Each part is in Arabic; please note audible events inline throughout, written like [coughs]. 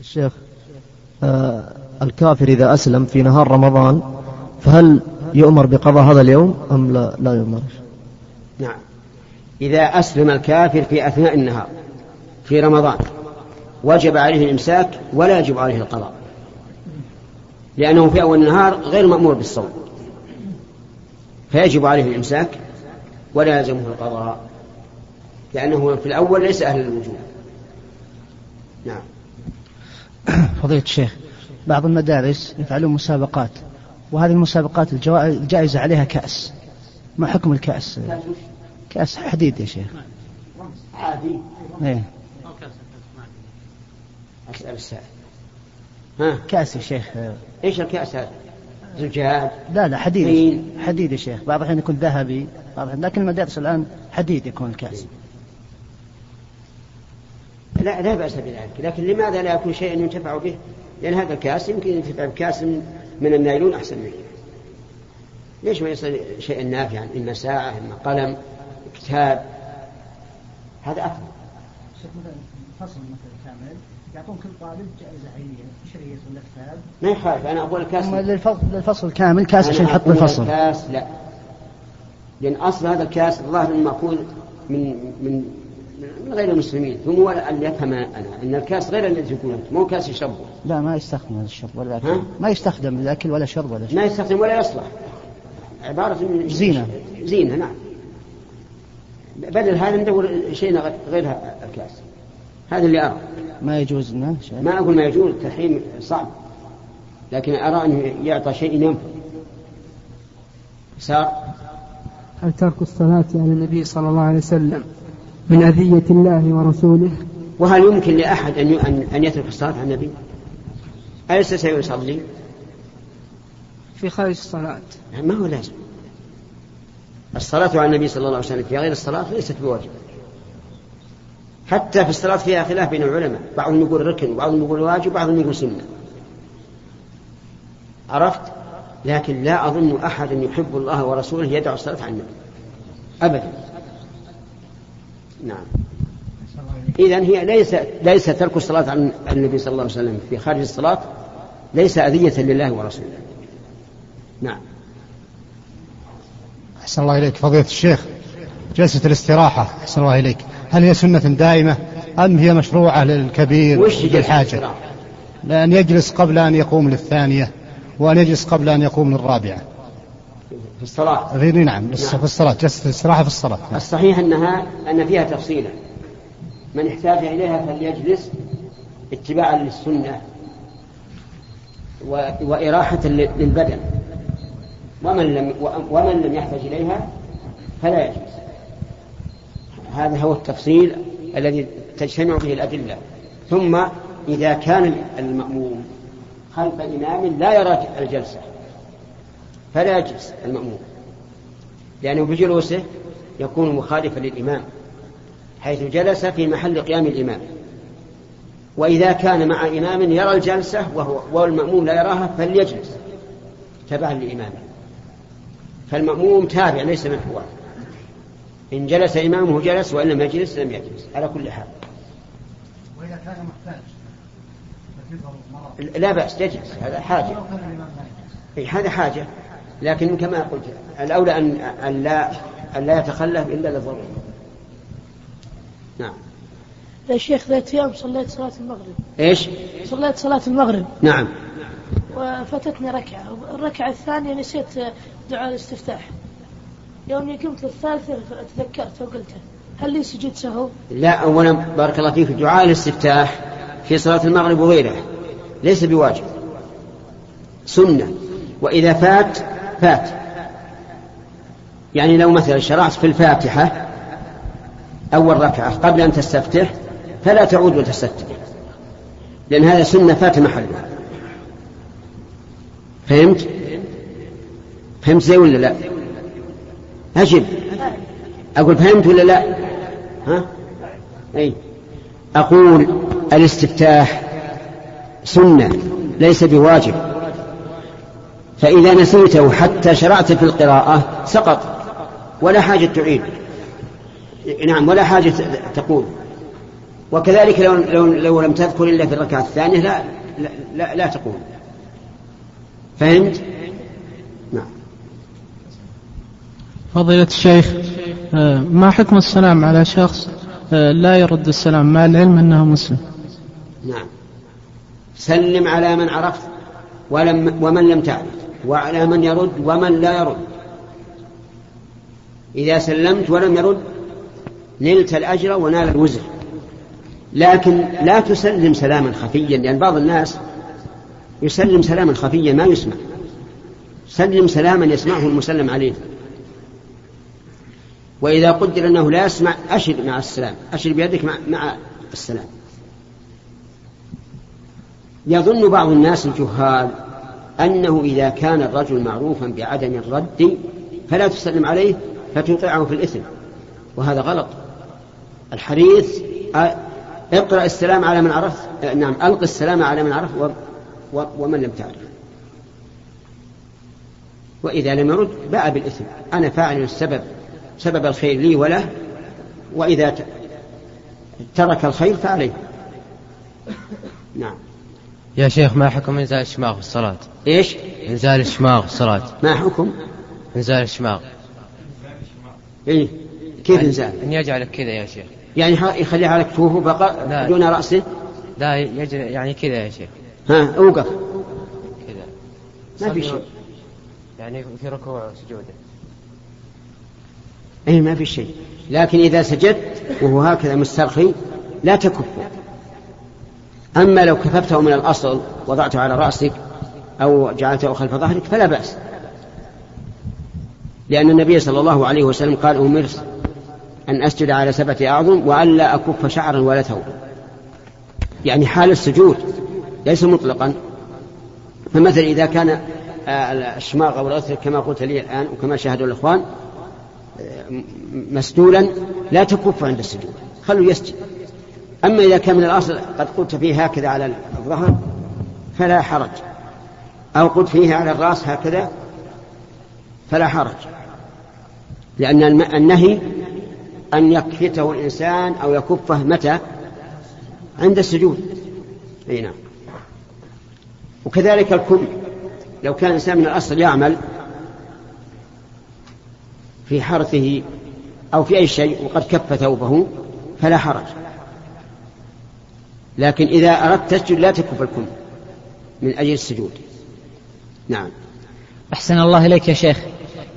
الشيخ آه الكافر إذا أسلم في نهار رمضان فهل يؤمر بقضاء هذا اليوم أم لا, لا يؤمر؟ نعم. إذا أسلم الكافر في أثناء النهار في رمضان وجب عليه الإمساك ولا يجب عليه القضاء. لأنه في أول النهار غير مأمور بالصوم. فيجب عليه الإمساك ولا يلزمه القضاء لأنه في الأول ليس أهل الوجوب نعم. [coughs] فضيلة الشيخ بعض المدارس يفعلون مسابقات وهذه المسابقات الجائزة عليها كأس. ما حكم الكأس؟ كأس حديد يا شيخ. عادي إيه. أسأل السائل. ها؟ كأس يا شيخ. إيش الكأس هذا؟ زجاج؟ لا لا حديد؟ حديد يا شيخ. بعض الأحيان يكون ذهبي بعض الأحيان لكن المدارس الآن حديد يكون الكأس. لا لا بأس بذلك. لكن لماذا لا يكون شيئا ينتفع به؟ لأن هذا الكاس يمكن ينتفع بكاس من النايلون أحسن منه. ليش ما يصير شيئا نافعا؟ إما ساعة إما قلم كتاب. هذا أفضل. فصل مثلا كامل يعطون كل طالب جائزة عينية شريط ولا كتاب؟ ما يخالف أنا أقول الكاس للفصل كامل كاس عشان يحط الفصل. الكاس لا. لأن أصل هذا الكاس الظاهر مأخوذ من من من غير المسلمين. ثم هو أن يفهم أنا. أن الكاس غير الذي يكون مو كاس يشربه. لا ما يستخدم الشرب ولا ما يستخدم للأكل ولا شرب ولا شرب. ما يستخدم ولا يصلح. عبارة من زينة. زينة نعم. بدل هذا ندور شيء غير الكاس. هذا اللي أرى. ما يجوز لنا ما أقول ما يجوز التحريم صعب. لكن أرى أنه يعطى شيء ينفع. صار هل ترك الصلاة على النبي صلى الله عليه وسلم. من أذية الله ورسوله. وهل يمكن لأحد أن أن يترك الصلاة على النبي؟ أليس سيصلي؟ في خارج الصلاة. ما هو لازم. الصلاة على النبي صلى الله عليه وسلم في غير الصلاة ليست بواجبة حتى في الصلاة فيها خلاف بين العلماء. بعضهم يقول ركن وبعضهم يقول واجب وبعضهم يقول سنة. عرفت؟ لكن لا أظن أحد يحب الله ورسوله يدعو الصلاة على النبي. أبدا. نعم. إذا هي ليس ليس ترك الصلاة على النبي صلى الله عليه وسلم. في خارج الصلاة ليس أذية لله ورسوله. نعم. أحسن الله إليك. فضيلة الشيخ جلسة الاستراحة. أحسن الله إليك. هل هي سنة دائمة أم هي مشروعة للكبير وش للحاجة؟ لأن يجلس قبل أن يقوم للثانية وأن يجلس قبل أن يقوم للرابعة. في الصلاة. غير نعم, نعم. في الصلاة جلسة الاستراحة في الصلاة. نعم. الصحيح أنها أن فيها تفصيلا. من احتاج إليها فليجلس اتباعا للسنة وإراحة للبدن. ومن لم ومن لم يحتج إليها فلا يجلس. هذا هو التفصيل الذي تجتمع به الأدلة. ثم إذا كان المأموم خلف إمام لا يرى الجلسة. فلا يجلس المأموم. لأنه بجلوسه يكون مخالفا للإمام حيث جلس في محل قيام الإمام. وإذا كان مع إمام يرى الجلسة وهو والمأموم لا يراها فليجلس تبعا لإمامه. فالمأموم تابع ليس محور. إن جلس إمامه جلس وإن لم يجلس لم يجلس. على كل حال. وإذا كان محتاج لا بأس يجلس. هذا حاجة. أي هذا حاجة. لكن كما قلت الأولى أن لا أن لا يتخلف إلا للضرورة نعم. يا شيخ ذات يوم صليت صلاة المغرب. إيش؟ صليت صلاة المغرب. نعم. وفاتتني ركعة. الركعة الثانية نسيت دعاء الاستفتاح. يوم قمت للثالثة تذكرت وقلته هل لي سجود سهو؟ لا أولا بارك الله فيك. دعاء الاستفتاح في صلاة المغرب وغيرها ليس بواجب. سنة. وإذا فات فات يعني لو مثلا شرعت في الفاتحة أول ركعة قبل أن تستفتح فلا تعود وتستفتح لأن هذا سنة فات محلها فهمت؟ فهمت زي ولا لا؟ أجب أقول فهمت ولا لا؟ ها؟ أي أقول الاستفتاح سنة ليس بواجب فإذا نسيته حتى شرعت في القراءة سقط ولا حاجة تعيد. نعم ولا حاجة تقول. وكذلك لو, لو, لو لم تذكر إلا في الركعة الثانية لا لا, لا, لا تقول. فهمت؟ نعم. فضيلة الشيخ آه، ما حكم السلام على شخص آه، لا يرد السلام مع العلم أنه مسلم؟ نعم. سلم على من عرفت ولم ومن لم تعرف. وعلى من يرد ومن لا يرد. إذا سلمت ولم يرد نلت الأجر ونال الوزر. لكن لا تسلم سلاما خفيا لأن بعض الناس يسلم سلاما خفيا ما يسمع. سلم سلاما يسمعه المسلم عليه. وإذا قدر أنه لا يسمع أشر مع السلام أشر بيدك مع, مع السلام. يظن بعض الناس الجهال أنه إذا كان الرجل معروفا بعدم الرد فلا تسلم عليه فتوقعه في الإثم. وهذا غلط. الحديث اقرأ السلام على من عرف نعم ألق السلام على من عرف ومن لم تعرف. وإذا لم يرد باء بالإثم. أنا فاعل السبب سبب الخير لي وله وإذا ترك الخير فعليه. نعم. يا شيخ ما حكم إنزال الشماغ في الصلاة؟ إيش؟ إنزال الشماغ في الصلاة. ما حكم؟ إنزال الشماغ. إيه كيف إنزال؟ إن يجعلك كذا يا شيخ. يعني يخليها على كفوفه بقى دون رأسه؟ لا يجعل يعني كذا يا شيخ. ها أوقف. كذا. ما في شيء. يعني في ركوع وسجوده. اي ما في شيء. لكن إذا سجدت وهو هكذا مسترخي لا تكفه. أما لو كففته من الأصل وضعته على رأسك أو جعلته خلف ظهرك فلا بأس. لأن النبي صلى الله عليه وسلم قال أمرت أن أسجد على سبعه أعظم والا أكف شعرا ولا ثوبا يعني حال السجود ليس مطلقا. فمثلا إذا كان الشماغ أو الغسل كما قلت لي الآن وكما شاهدوا الإخوان مسدولا لا تكف عند السجود. خلوا يسجد. أما إذا كان من الأصل قد قلت فيه هكذا على الظهر فلا حرج. أو قلت فيه على الرأس هكذا فلا حرج. لأن النهي أن يكفته الإنسان أو يكفه متى؟ عند السجود. أي نعم. وكذلك الكل لو كان الإنسان من الأصل يعمل في حرثه أو في أي شيء وقد كف ثوبه فلا حرج. لكن إذا أردت تسجد لا تكف الكل من أجل السجود. نعم. أحسن الله إليك يا شيخ.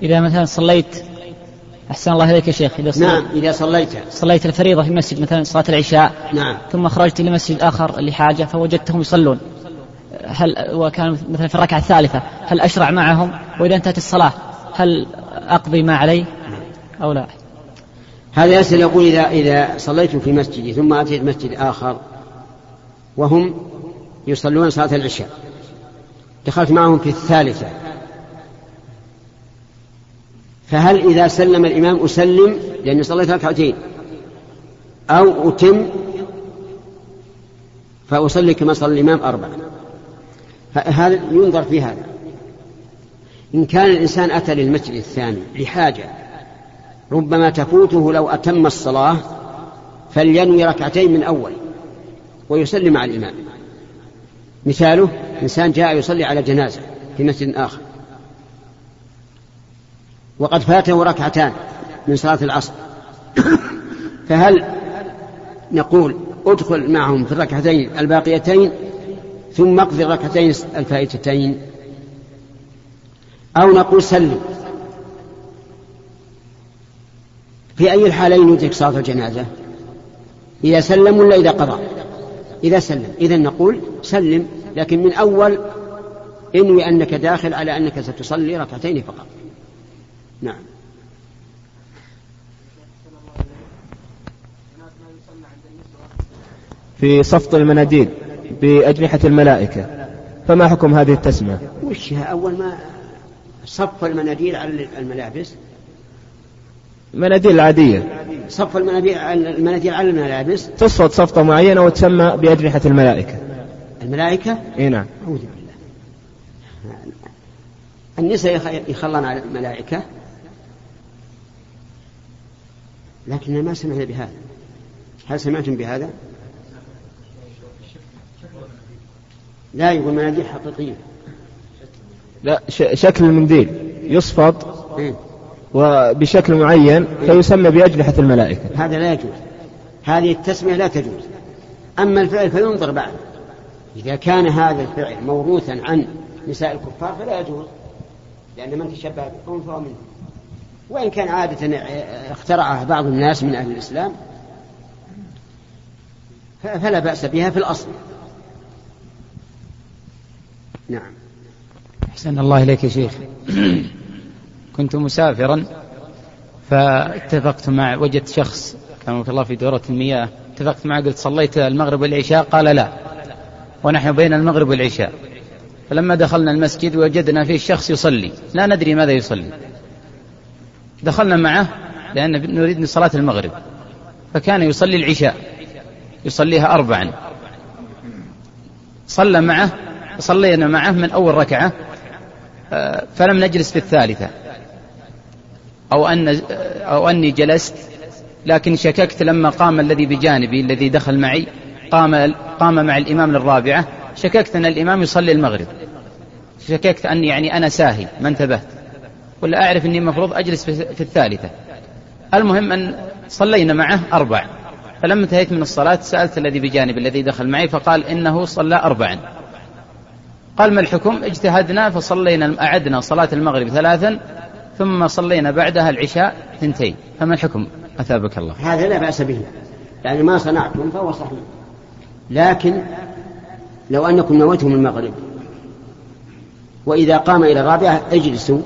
إذا مثلا صليت أحسن الله إليك يا شيخ. إذا صليت نعم إذا صليت. صليت الفريضة في المسجد مثلا صلاة العشاء نعم. ثم خرجت إلى مسجد آخر لحاجة فوجدتهم يصلون. هل وكان مثلا في الركعة الثالثة هل أشرع معهم؟ وإذا انتهت الصلاة هل أقضي ما علي؟ أو لا؟ هذا يسأل يقول إذا إذا صليت في مسجدي ثم أتيت مسجد آخر وهم يصلون صلاة العشاء. دخلت معهم في الثالثة. فهل إذا سلم الإمام أسلم لأني صليت ركعتين؟ أو أتم فأصلي كما صلى الإمام أربعة. هذا ينظر في هذا؟ إن كان الإنسان أتى للمسجد الثاني لحاجة ربما تفوته لو أتم الصلاة فلينوي ركعتين من أول. ويسلم مع الإمام. مثاله إنسان جاء يصلي على جنازة في مسجد آخر. وقد فاته ركعتان من صلاة العصر. [coughs] فهل نقول ادخل معهم في الركعتين الباقيتين ثم اقضي الركعتين الفائتتين؟ أو نقول سلم. في أي الحالين يدرك صلاة الجنازة؟ إذا سلم ولا إذا قضى؟ إذا سلم. إذا نقول سلم لكن من أول إنوي أنك داخل على أنك ستصلي ركعتين فقط. نعم. في صفط المناديل بأجنحة الملائكة. فما حكم هذه التسمية؟ وشها أول ما صف المناديل على الملابس؟ المناديل العادية. صف المناديل المناديل على الملابس. تصفط صفطة معينة وتسمى بأجنحة الملائكة. الملائكة؟ إي نعم. أعوذ بالله. النساء يخلن على الملائكة. لكننا ما سمعنا بهذا. هل سمعتم بهذا؟ لا يقول مناديل حقيقية. لا شكل المنديل. يصفط إيه؟ وبشكل معين فيسمى بأجنحة الملائكة. هذا لا يجوز. هذه التسمية لا تجوز. أما الفعل فينظر بعد. إذا كان هذا الفعل موروثا عن نساء الكفار فلا يجوز لأن من تشبه بقوم فهو منهم. وإن كان عادة اخترعها بعض الناس من أهل الإسلام فلا بأس بها في الأصل. نعم. أحسن الله إليك يا شيخ. [coughs] كنت مسافرا فاتفقت مع وجدت شخص كان في الله في دورة المياه اتفقت معه قلت صليت المغرب والعشاء؟ قال لا ونحن بين المغرب والعشاء. فلما دخلنا المسجد وجدنا فيه شخص يصلي لا ندري ماذا يصلي. دخلنا معه لأن نريد صلاة المغرب فكان يصلي العشاء يصليها أربعا. صلى معه صلينا معه من أول ركعة آه، فلم نجلس في الثالثة. أو أن أو أني جلست لكن شككت لما قام الذي بجانبي الذي دخل معي قام قام مع الإمام للرابعة. شككت أن الإمام يصلي المغرب. شككت أني يعني أنا ساهي ما انتبهت. ولا أعرف أني المفروض أجلس في الثالثة. المهم أن صلينا معه أربع فلما انتهيت من الصلاة سألت الذي بجانبي الذي دخل معي فقال إنه صلى أربعا. قال ما الحكم؟ اجتهدنا فصلينا أعدنا صلاة المغرب ثلاثا ثم صلينا بعدها العشاء ثنتين فما الحكم؟ أثابك الله. هذا لا بأس به. يعني ما صنعتم فهو صحيح. لكن لو أنكم نويتم المغرب وإذا قام إلى الرابعة اجلسوا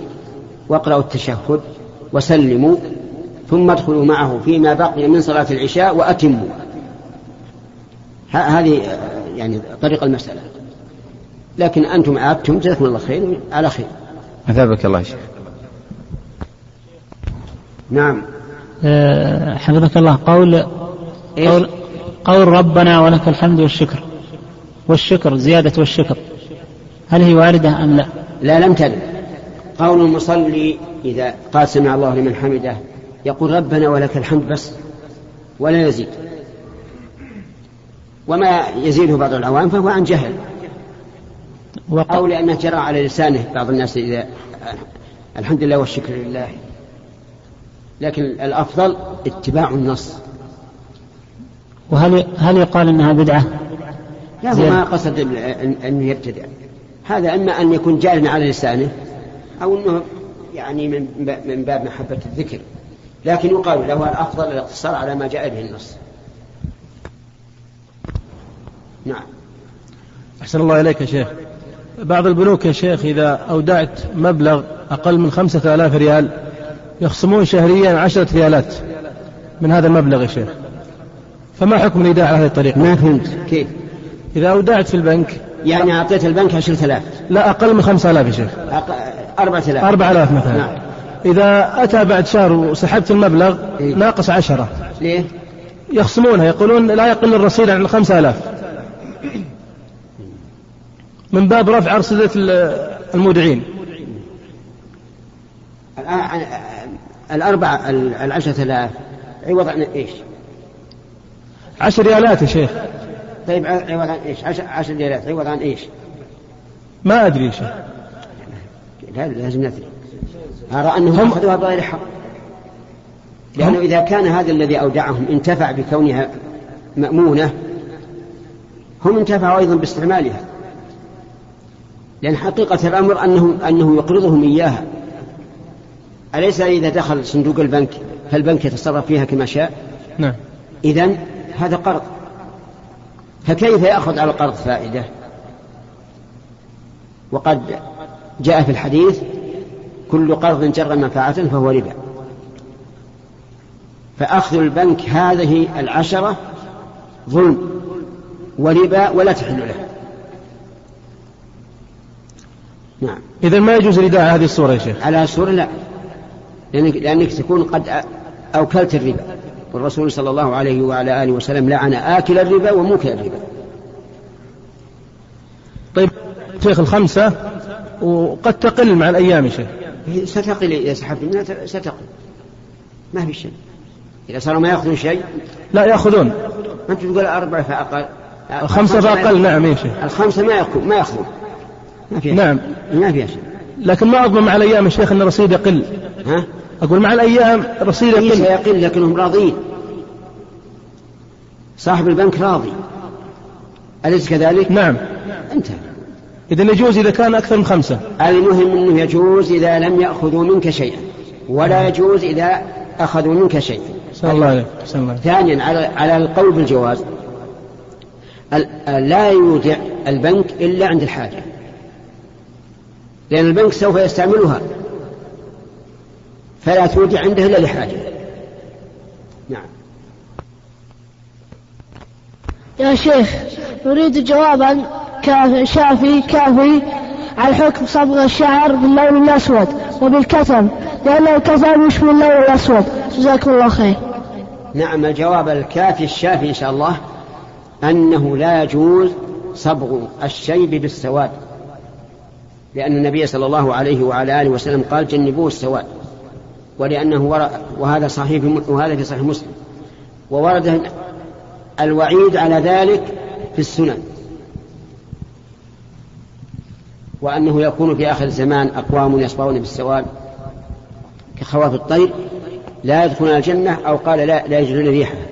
واقرأوا التشهد وسلموا ثم ادخلوا معه فيما بقي من صلاة العشاء وأتموا. هذه يعني طريق المسألة. لكن أنتم عادتم جزاكم الله خير على خير. أثابك الله شيخ. نعم. آه، حفظك الله قول قول قول ربنا ولك الحمد والشكر. والشكر زيادة والشكر. هل هي واردة أم لا؟ لا لم ترد. قول المصلي إذا قال سمع الله لمن حمده يقول ربنا ولك الحمد بس ولا يزيد. وما يزيده بعض العوام فهو عن جهل. أو لأنه جرى على لسانه بعض الناس إذا الحمد لله والشكر لله. لكن الأفضل اتباع النص. وهل هل يقال أنها بدعة؟ لا هو. ما قصد أن- يبتدع. هذا إما أن يكون جارا على لسانه أو أنه يعني من من باب محبة الذكر. لكن يقال له الأفضل الاقتصار على ما جاء به النص. نعم. أحسن الله إليك يا شيخ. بعض البنوك يا شيخ إذا أودعت مبلغ أقل من خمسة آلاف ريال يخصمون شهريا عشرة ريالات من هذا المبلغ يا شيخ. فما حكم الإيداع على هذه الطريقة؟ ما فهمت. كيف؟ إذا أودعت في البنك يعني أعطيت البنك عشرة آلاف. لا أقل من خمسة آلاف يا شيخ. أربعة آلاف. أربعة آلاف مثلا. نعم. إذا أتى بعد شهر وسحبت المبلغ إيه. ناقص عشرة. ليه؟ يخصمونها يقولون لا يقل الرصيد عن الخمسة آلاف. من باب رفع أرصدة ال- المودعين. الآن الأربعة ال- العشرة آلاف عوض عن إيش؟ عشر ريالات يا شيخ. طيب عوض عن إيش؟ عشر, عشر ريالات. عوض عن إيش؟ ما أدري يا شيخ. لا لازم ندري. أرى أنهم أخذوها بغير حق. لأنه إذا كان هذا الذي أودعهم انتفع بكونها مأمونة هم انتفعوا أيضا باستعمالها. لأن حقيقة الأمر أنه أنه يقرضهم إياها. أليس إذا دخل صندوق البنك؟ فالبنك يتصرف فيها كما شاء؟ نعم. إذا هذا قرض. فكيف يأخذ على القرض فائدة؟ وقد جاء في الحديث كل قرض جر منفعة فهو ربا. فأخذ البنك هذه العشرة ظلم وربا ولا تحل له. نعم. إذا ما يجوز على هذه الصورة يا شيخ؟ على سورة لا. لأنك, لأنك تكون قد أوكلت الربا. والرسول صلى الله عليه وعلى آله وسلم لعن آكل الربا وموكل الربا. طيب شيخ الخمسة وقد تقل مع الأيام يا شيخ. ستقل إذا سحبت منها ستقل. ما في شيء. إذا صاروا ما يأخذون شيء؟ لا يأخذون. ما أنت تقول أربعة فأقل. خمسة فأقل نعم يا شيخ. الخمسة ما يأخذ ما يأخذون. ما فيها نعم. شيء. ما فيها شيء. لكن ما أضمن مع الأيام يا شيخ أن الرصيد يقل. ها؟ أقول مع الأيام الرصيد ليس يقل يقل لكنهم راضين. صاحب البنك راضي. أليس كذلك؟ نعم. انتهى. إذا يجوز إذا كان أكثر من خمسة. المهم أنه يجوز إذا لم يأخذوا منك شيئا ولا يجوز إذا أخذوا منك شيئا. صلى الله عليه عليه ثانيا على على القول بالجواز ال- لا يودع البنك إلا عند الحاجة. لأن البنك سوف يستعملها. فلا تودع عنده إلا لحاجة نعم. يا شيخ نريد جوابا كافي شافي كافي عن حكم صبغ الشعر باللون الأسود وبالكتم لأن الكتم يشبه اللون الأسود. جزاكم الله خير. نعم الجواب الكافي الشافي إن شاء الله أنه لا يجوز صبغ الشيب بالسواد لأن النبي صلى الله عليه وعلى آله وسلم قال جنبوه السواد. ولأنه ور... وهذا صحيح. وهذا في صحيح مسلم. وورد الوعيد على ذلك في السنن. وأنه يكون في آخر الزمان أقوام يصبغون بالسواد كخواف الطير لا يدخلون الجنة أو قال لا, لا يجدون ريحها.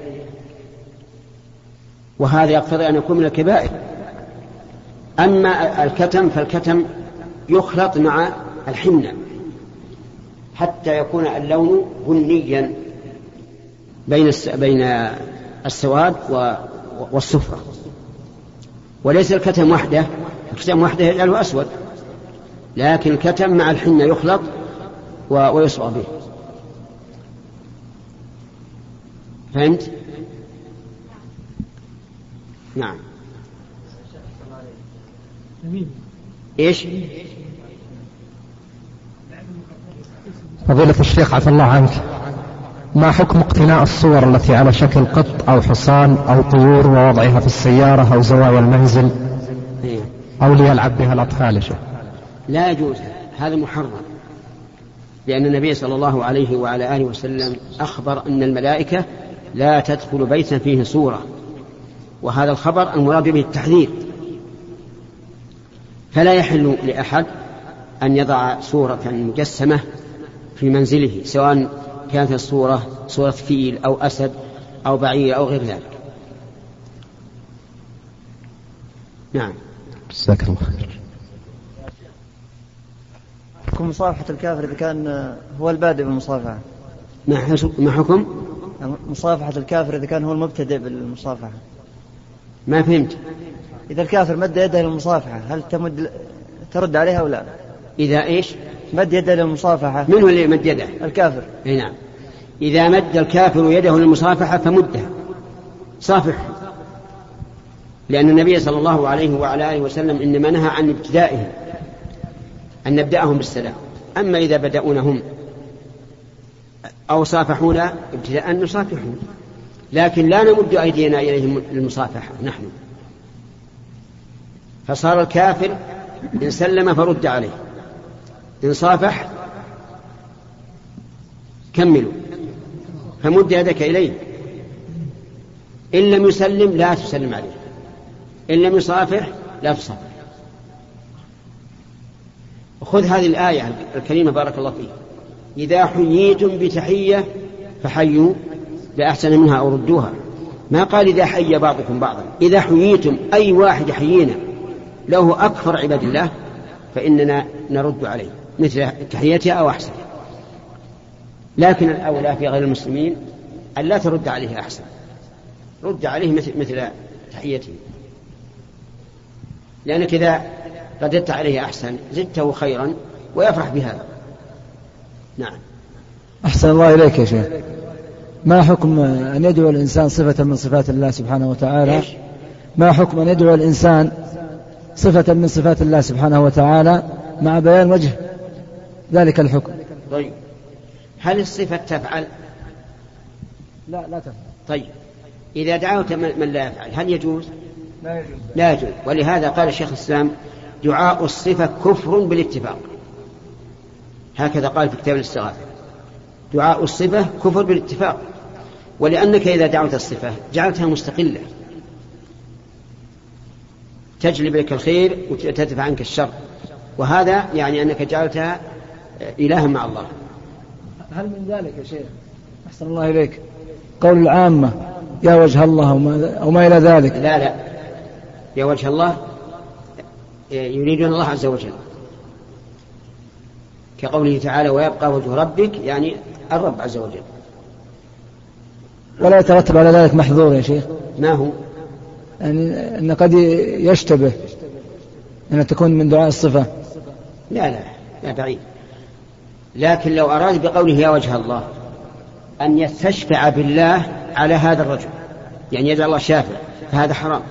وهذا يقتضي أن يكون من الكبائر. أما الكتم فالكتم يخلط مع الحنة. حتى يكون اللون بنيا بين. بين السواد. والصفرة وليس الكتم وحده الكتم وحده يجعله أسود لكن الكتم مع الحنة يخلط و... ويصبغ به فهمت؟ نعم إيش؟ فضيلة الشيخ عفى الله عنك. ما حكم اقتناء الصور التي على شكل قط أو حصان أو طيور ووضعها في السيارة أو زوايا المنزل. أو ليلعب بها الأطفال لا يجوز هذا محرم. لأن النبي صلى الله عليه وعلى آله وسلم أخبر أن الملائكة لا تدخل بيتا فيه صورة. وهذا الخبر المراد به التحذير. فلا يحل لأحد أن يضع صورة مجسمة في منزله سواء كانت الصورة صورة فيل أو أسد أو بعير أو غير ذلك. نعم. جزاك الله خير. حكم مصافحة الكافر إذا كان هو البادئ بالمصافحة. ما حكم؟ مصافحة الكافر إذا كان هو المبتدئ بالمصافحة. ما فهمت. إذا الكافر مد يده للمصافحة هل تمد ترد عليها أو لا؟ إذا إيش؟ مد يده للمصافحة. من هو اللي مد يده. الكافر. أي نعم. إذا مد الكافر يده للمصافحة فمدها. صافح. لأن النبي صلى الله عليه وعلى آله وسلم إنما نهى عن ابتدائهم أن نبدأهم بالسلام. أما إذا بدأونا هم أو صافحونا ابتداء نصافحهم. لكن لا نمد أيدينا إليهم للمصافحة نحن. فصار الكافر إن سلم فرد عليه. إن صافح كملوا. فمد يدك إليه. إن لم يسلم لا تسلم عليه. إن لم يصافح لا تصافح. خذ هذه الآية الكريمة بارك الله فيك. إذا حييتم بتحية فحيوا بأحسن منها أو ردوها. ما قال إذا حي بعضكم بعضا. إذا حييتم أي واحد حيينا له أكثر عباد الله فإننا نرد عليه. مثل تحيتها أو أحسن. لكن الأولى في غير المسلمين أن لا ترد عليه أحسن. رد عليه مثل مثل تحيته. لأنك إذا رددت عليه أحسن زدته خيرا ويفرح بهذا. نعم. أحسن الله إليك يا شيخ. ما حكم أن يدعو الإنسان صفة من صفات الله سبحانه وتعالى؟ ما حكم أن يدعو الإنسان صفة من صفات الله سبحانه وتعالى مع بيان وجه ذلك الحكم. طيب. هل الصفة تفعل؟ لا لا تفعل. طيب. إذا دعوت من لا يفعل هل يجوز؟ لا يجوز. لا يجوز. ولهذا قال الشيخ الإسلام دعاء الصفة كفر بالاتفاق. هكذا قال في كتاب الاستغاثة. دعاء الصفة كفر بالاتفاق. ولأنك إذا دعوت الصفة جعلتها مستقلة. تجلب لك الخير وتدفع عنك الشر. وهذا يعني أنك جعلتها إلها مع الله. هل من ذلك يا شيخ؟ أحسن الله إليك. قول العامة يا وجه الله وما, وما إلى ذلك. لا لا. يا وجه الله يريدون الله عز وجل. كقوله تعالى ويبقى وجه ربك يعني الرب عز وجل. ولا يترتب على ذلك محظور يا شيخ. ما هو؟ يعني أن قد يشتبه أن تكون من دعاء الصفة. لا لا. لا بعيد. لكن لو أراد بقوله يا وجه الله أن يستشفع بالله على هذا الرجل يعني يجعل الله شافع فهذا حرام.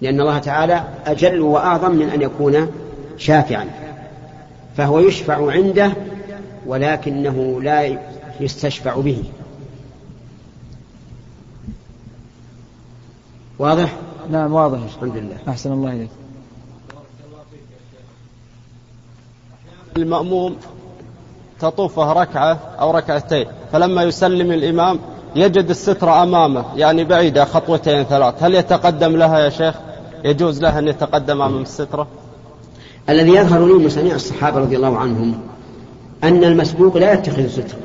لأن الله تعالى أجل وأعظم من أن يكون شافعا. فهو يشفع عنده ولكنه لا يستشفع به. واضح؟ نعم واضح. الحمد لله. أحسن الله إليك. المأموم تطوفه ركعة أو ركعتين فلما يسلم الإمام يجد السترة أمامه يعني بعيدة خطوتين ثلاث. هل يتقدم لها يا شيخ؟ يجوز له أن يتقدم أمام السترة؟ الذي يظهر لي من صنيع الصحابة رضي الله عنهم أن المسبوق لا يتخذ سترة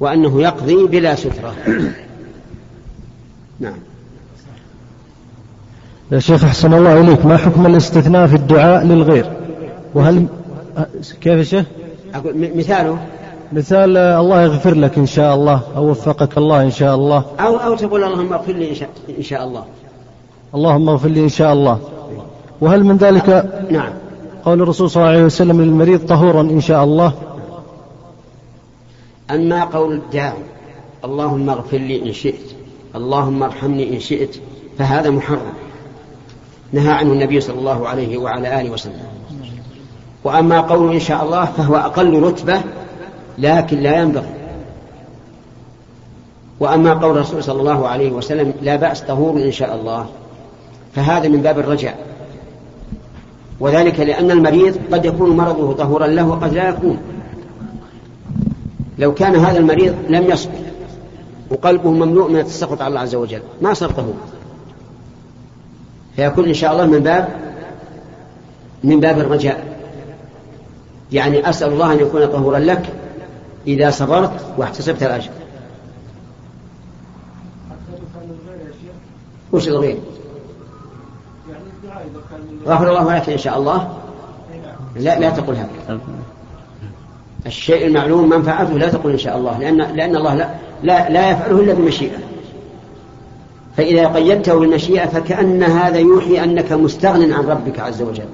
وأنه يقضي بلا سترة. [coughs] نعم. يا شيخ أحسن الله إليك ما حكم الاستثناء في الدعاء للغير؟ وهل كيف يا شيخ؟ أقول مثاله؟ مثال الله يغفر لك إن شاء الله أو وفقك الله إن شاء الله. أو أو تقول اللهم اغفر لي إن شاء, إن شاء الله. اللهم اغفر لي إن شاء الله. وهل من ذلك نعم. قول الرسول صلى الله عليه وسلم للمريض طهورا إن شاء الله؟ أما قول الداعي اللهم اغفر لي إن شئت اللهم ارحمني إن شئت فهذا محرم. نهى عنه النبي صلى الله عليه وعلى آله وسلم. وأما قول إن شاء الله فهو أقل رتبة لكن لا ينبغي. وأما قول الرسول صلى الله عليه وسلم لا بأس طهور إن شاء الله فهذا من باب الرجاء وذلك لأن المريض قد يكون مرضه طهورا له وقد لا يكون. لو كان هذا المريض لم يصبر وقلبه مملوء من التسخط على الله عز وجل ما صار طهور. فيكون إن شاء الله من باب من باب الرجاء. يعني أسأل الله أن يكون طهورا لك إذا صبرت واحتسبت الأجر. وش الغير؟ غفر الله لك إن شاء الله. لا لا تقل هكذا الشيء المعلوم منفعته لا تقل إن شاء الله لأن لأن الله لا لا, لا يفعله إلا بمشيئة. فإذا قيدته بالمشيئة فكأن هذا يوحي أنك مستغن عن ربك عز وجل.